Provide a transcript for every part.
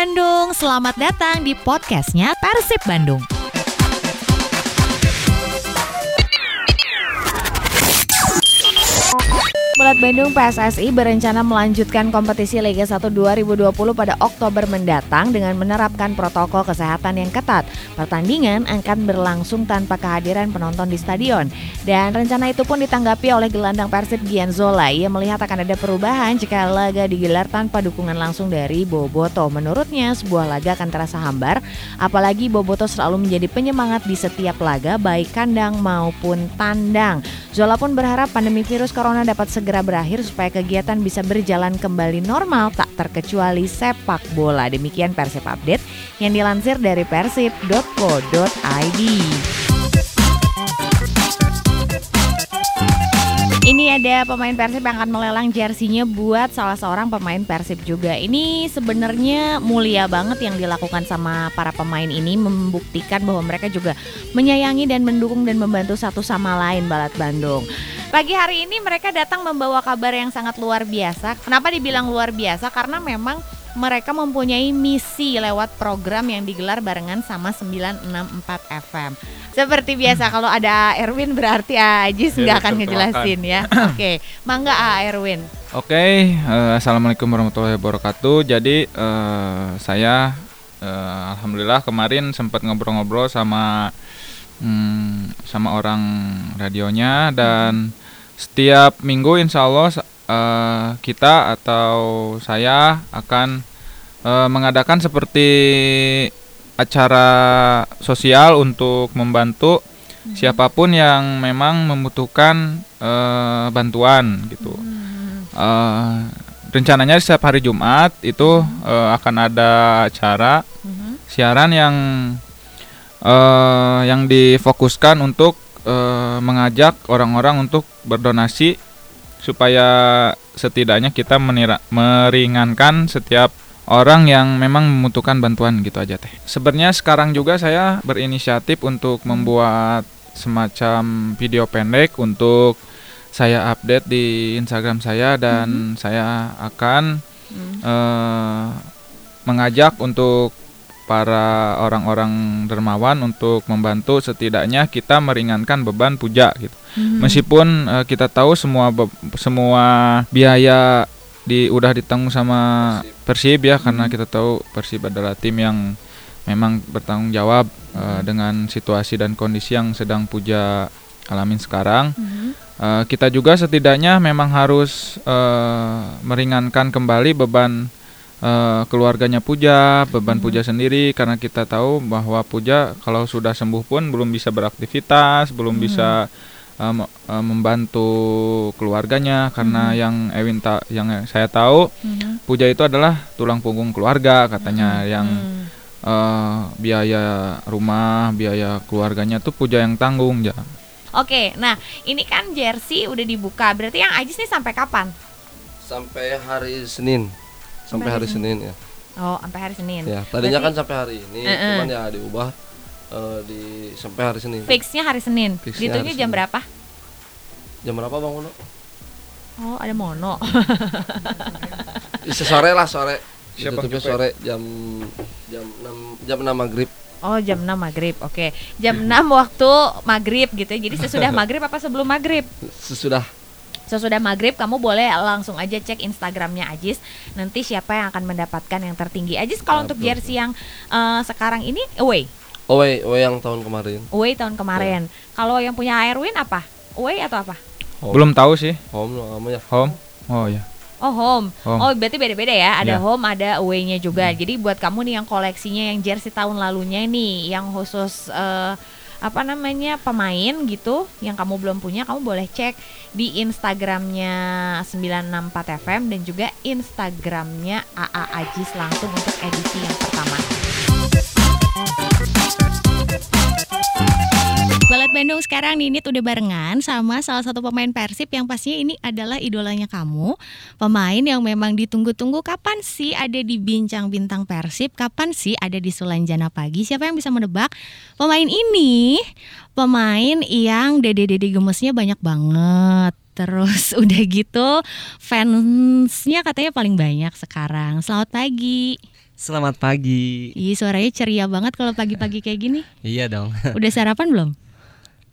Bandung, selamat datang di podcastnya Persib Bandung. Bulat Bandung PSSI berencana melanjutkan kompetisi Liga 1 2020 pada Oktober mendatang dengan menerapkan protokol kesehatan yang ketat. Pertandingan akan berlangsung tanpa kehadiran penonton di stadion. Dan rencana itu pun ditanggapi oleh gelandang Persib Gian Zola. Ia melihat akan ada perubahan jika laga digelar tanpa dukungan langsung dari Boboto. Menurutnya sebuah laga akan terasa hambar, apalagi Boboto selalu menjadi penyemangat di setiap laga baik kandang maupun tandang. Zola pun berharap pandemi virus corona dapat segera segera berakhir supaya kegiatan bisa berjalan kembali normal tak terkecuali sepak bola. Demikian Persib Update yang dilansir dari persib.co.id. Ini ada pemain Persib yang akan melelang jersinya buat salah seorang pemain Persib juga. Ini sebenarnya mulia banget yang dilakukan sama para pemain ini membuktikan bahwa mereka juga menyayangi dan mendukung dan membantu satu sama lain Balat Bandung. Pagi hari ini mereka datang membawa kabar yang sangat luar biasa. Kenapa dibilang luar biasa? Karena memang mereka mempunyai misi lewat program yang digelar barengan sama 964 FM. Seperti biasa hmm. kalau ada Erwin berarti Ajis nggak akan ngejelasin ya. Oke, okay. mangga A Erwin. Oke, okay, uh, eh, assalamualaikum warahmatullahi wabarakatuh. Jadi uh, saya uh, alhamdulillah kemarin sempat ngobrol-ngobrol sama hmm, sama orang radionya dan setiap minggu insya Allah uh, kita atau saya akan uh, mengadakan seperti acara sosial untuk membantu hmm. siapa pun yang memang membutuhkan uh, bantuan gitu. Hmm. Uh, rencananya setiap hari Jumat itu uh, akan ada acara hmm. siaran yang uh, yang difokuskan untuk uh, mengajak orang-orang untuk berdonasi supaya setidaknya kita menira, meringankan setiap orang yang memang membutuhkan bantuan gitu aja teh. Sebenarnya sekarang juga saya berinisiatif untuk membuat semacam video pendek untuk saya update di Instagram saya dan -hmm. saya akan -hmm. uh, mengajak untuk para orang-orang dermawan untuk membantu setidaknya kita meringankan beban puja gitu. Mm-hmm. Meskipun uh, kita tahu semua semua biaya di udah ditanggung sama Persib, Persib ya mm-hmm. karena kita tahu Persib adalah tim yang memang bertanggung jawab uh, dengan situasi dan kondisi yang sedang puja alamin sekarang. Mm-hmm. Uh, kita juga setidaknya memang harus uh, meringankan kembali beban uh, keluarganya Puja, beban hmm. Puja sendiri karena kita tahu bahwa Puja kalau sudah sembuh pun belum bisa beraktivitas, belum hmm. bisa uh, uh, membantu keluarganya karena hmm. yang Ewin ta yang saya tahu hmm. Puja itu adalah tulang punggung keluarga katanya hmm. yang uh, biaya rumah, biaya keluarganya tuh Puja yang tanggung ya. Oke, nah ini kan jersey udah dibuka, berarti yang Ajis nih sampai kapan? Sampai hari Senin sampai hari Senin ya. Oh sampai hari Senin. Ya tadinya Berarti, kan sampai hari ini uh -uh. cuman ya diubah uh, di sampai hari Senin. Fixnya hari Senin. Dihitungnya jam Senin. berapa? Jam berapa bang Mono oh ada Mono. Sore lah sore. Siapa sore jam jam enam jam enam maghrib. Oh jam 6 maghrib, oke. Okay. Jam 6 waktu maghrib gitu ya. Jadi sesudah maghrib apa sebelum maghrib? Sesudah Sesudah maghrib kamu boleh langsung aja cek Instagramnya Ajis. Nanti siapa yang akan mendapatkan yang tertinggi. Ajis kalau untuk jersey yang uh, sekarang ini away. Away, away yang tahun kemarin. Away tahun kemarin. Yeah. Kalau yang punya Airwin apa? Away atau apa? Home. Belum tahu sih. Home namanya. Home. Oh ya. Oh home. home. Oh berarti beda-beda ya. Ada yeah. home, ada away-nya juga. Hmm. Jadi buat kamu nih yang koleksinya yang jersey tahun lalunya nih, yang khusus uh, apa namanya pemain gitu yang kamu belum punya kamu boleh cek di Instagramnya 964 FM dan juga Instagramnya AA Ajis langsung untuk edisi yang pertama. Balat Bandung sekarang Ninit udah barengan sama salah satu pemain Persib yang pastinya ini adalah idolanya kamu. Pemain yang memang ditunggu-tunggu kapan sih ada di bincang bintang Persib, kapan sih ada di Sulanjana pagi. Siapa yang bisa menebak? Pemain ini pemain yang dede-dede gemesnya banyak banget. Terus udah gitu fansnya katanya paling banyak sekarang. Selamat pagi. Selamat pagi. Ih suaranya ceria banget kalau pagi-pagi kayak gini. Iya dong. Udah sarapan belum?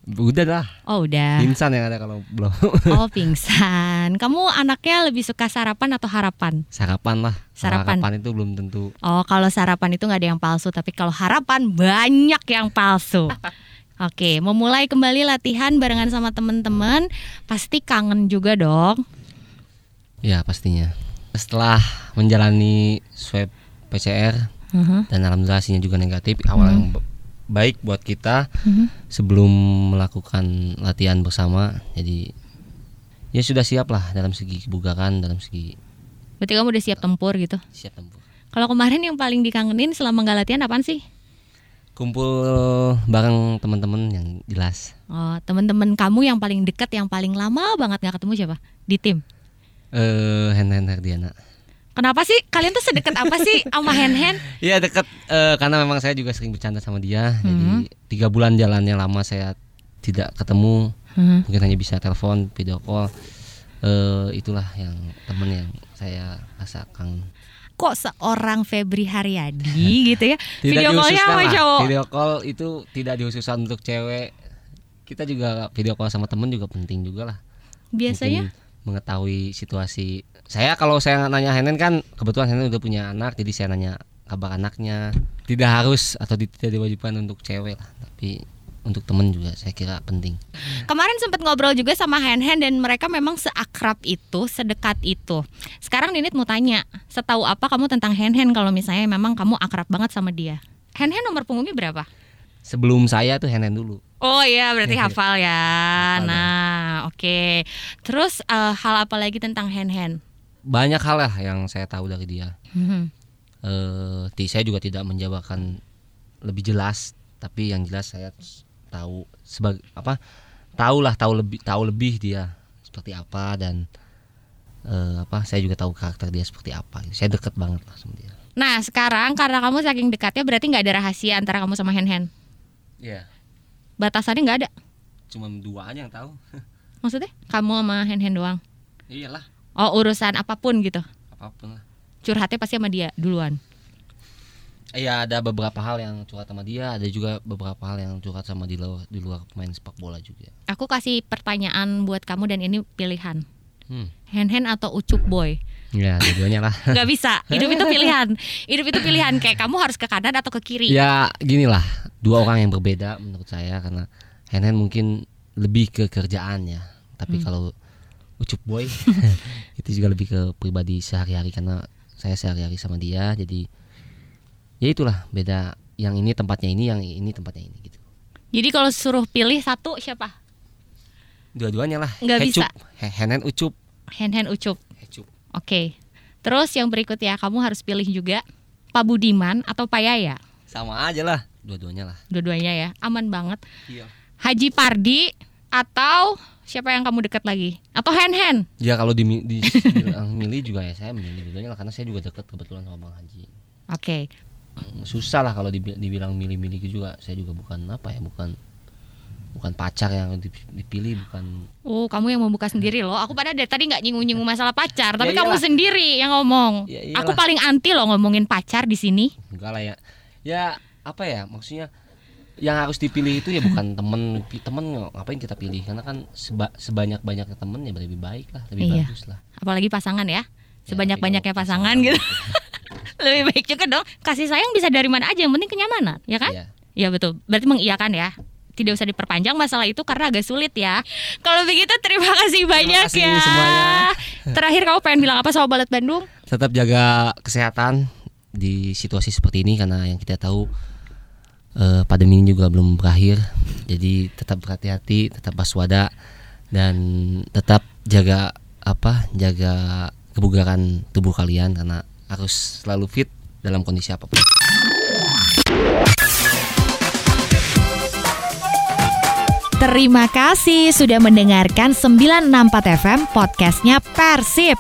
Udah lah. Oh udah. Pingsan yang ada kalau belum. Oh pingsan. Kamu anaknya lebih suka sarapan atau harapan? Sarapan lah. Sarapan. Sarapan itu belum tentu. Oh kalau sarapan itu nggak ada yang palsu, tapi kalau harapan banyak yang palsu. Oke, memulai kembali latihan barengan sama temen-temen, pasti kangen juga dong. Ya pastinya. Setelah menjalani swab PCR Mhm. dan alhamdulillah hasilnya juga negatif, awal yang ba- baik buat kita Mhm. sebelum melakukan latihan bersama. Jadi ya sudah siap lah dalam segi kebugaran, dalam segi Berarti kamu udah siap tempur gitu. siap tempur. Kalau kemarin yang paling dikangenin selama nggak latihan apaan sih? Kumpul bareng teman-teman yang jelas. Oh, temen-temen kamu yang paling deket, yang paling lama banget nggak ketemu siapa di tim? Eh, Hen Hen Herdiana. Kenapa sih kalian tuh sedekat apa sih sama Hen Hen? Iya dekat eh, karena memang saya juga sering bercanda sama dia. Hmm. Jadi tiga bulan jalannya lama saya tidak ketemu. Mhm. Mungkin hanya bisa telepon, video call. Eh, itulah yang temen yang saya rasa kangen. Kok seorang Febri Haryadi gitu ya? Video callnya sama lah. cowok. Video call itu tidak dihususkan untuk cewek. Kita juga video call sama temen juga penting juga lah. Biasanya Mungkin mengetahui situasi. Saya kalau saya nanya Henen kan kebetulan Henen udah punya anak, jadi saya nanya kabar anaknya. Tidak harus atau tidak diwajibkan untuk cewek lah, tapi untuk temen juga saya kira penting. Kemarin sempat ngobrol juga sama Hen Hen dan mereka memang seakrab itu, sedekat itu. Sekarang Ninit mau tanya, setahu apa kamu tentang Hen Hen kalau misalnya memang kamu akrab banget sama dia? Hen Hen nomor punggungnya berapa? Sebelum saya tuh Henen dulu. Oh iya, berarti hafal ya. Hafal, nah, oke. Terus eh, hal apa lagi tentang Hen Hen? Banyak hal lah yang saya tahu dari dia. Eh, ti- saya juga tidak menjabarkan lebih jelas, tapi yang jelas saya tahu sebagai apa? Tahu lah, tahu lebih, tahu lebih dia seperti apa dan eh, apa? Saya juga tahu karakter dia seperti apa. Saya deket banget lah sama dia. Nah, sekarang karena kamu saking dekatnya berarti nggak ada rahasia antara kamu sama Hen Hen. Iya. Batasannya nggak ada. Cuma dua aja yang tahu. Maksudnya kamu sama Hen Hen doang. Iyalah, Oh, urusan apa pun gitu. apa pun lah. Curhatnya pasti sama dia duluan. Iya ada beberapa hal yang curhat sama dia, ada juga beberapa hal yang curhat sama di luar di luar pemain sepak bola juga. Aku kasih pertanyaan buat kamu dan ini pilihan. Hmm. Hen Hen atau Ucup Boy? Ya dua-duanya lah. Gak bisa. Hidup itu pilihan. Hidup itu pilihan. Kayak kamu harus ke kanan atau ke kiri. Ya gini lah, dua orang yang berbeda menurut saya karena Henen mungkin lebih ke kerjaan ya, tapi kalau Ucup Boy itu juga lebih ke pribadi sehari-hari karena saya sehari-hari sama dia, jadi ya itulah beda. Yang ini tempatnya ini, yang ini tempatnya ini gitu. Jadi kalau suruh pilih satu siapa? Dua-duanya lah. Nggak bisa. Hecup. He- Henen Ucup. Hen Hen Ucup. Hecup. Oke. Terus yang berikutnya kamu harus pilih juga Pak Budiman atau Pak Yaya. Sama aja lah, dua-duanya lah. Dua-duanya ya. Aman banget. Iya. Haji Pardi atau siapa yang kamu dekat lagi? Atau Hen Hen? Ya kalau di, di, dibilang milih juga ya saya milih dua-duanya lah karena saya juga dekat kebetulan sama Bang Haji. Oke. susah lah kalau dibi- dibilang milih-milih juga saya juga bukan apa ya bukan bukan pacar yang dip- dipilih bukan Oh, kamu yang membuka sendiri loh. Aku pada dari tadi nggak nyinggung-nyinggung masalah pacar, tapi Ya kamu sendiri yang ngomong. Ya Aku paling anti loh ngomongin pacar di sini. enggak lah ya ya apa ya maksudnya yang harus dipilih itu ya bukan temen temen ngapain kita pilih karena kan seba, sebanyak banyaknya temen ya lebih baik lah lebih Iya. bagus lah Apalagi pasangan ya. Ya, Sebanyak-banyaknya tapi kalau pasangan gitu. Lebih baik juga dong. Kasih sayang bisa dari mana aja, yang penting kenyamanan, ya kan? Iya. Iya betul. Berarti mengiyakan ya. Tidak usah diperpanjang masalah itu karena agak sulit ya. Kalau begitu terima kasih banyak kasih ya. semuanya. Terakhir kamu pengen bilang apa sama Balet Bandung? tetap jaga kesehatan di situasi seperti ini karena yang kita tahu eh, pandemi ini juga belum berakhir jadi tetap berhati-hati tetap waspada dan tetap jaga apa jaga kebugaran tubuh kalian karena harus selalu fit dalam kondisi apa pun Terima kasih sudah mendengarkan 964 FM podcastnya Persib.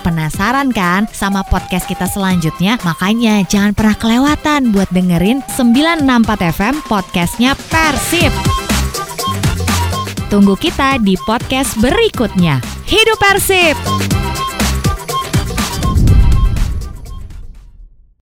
Penasaran kan sama podcast kita selanjutnya? Makanya jangan pernah kelewatan buat dengerin 964 FM podcastnya Persib. Tunggu kita di podcast berikutnya. Hidup Persib!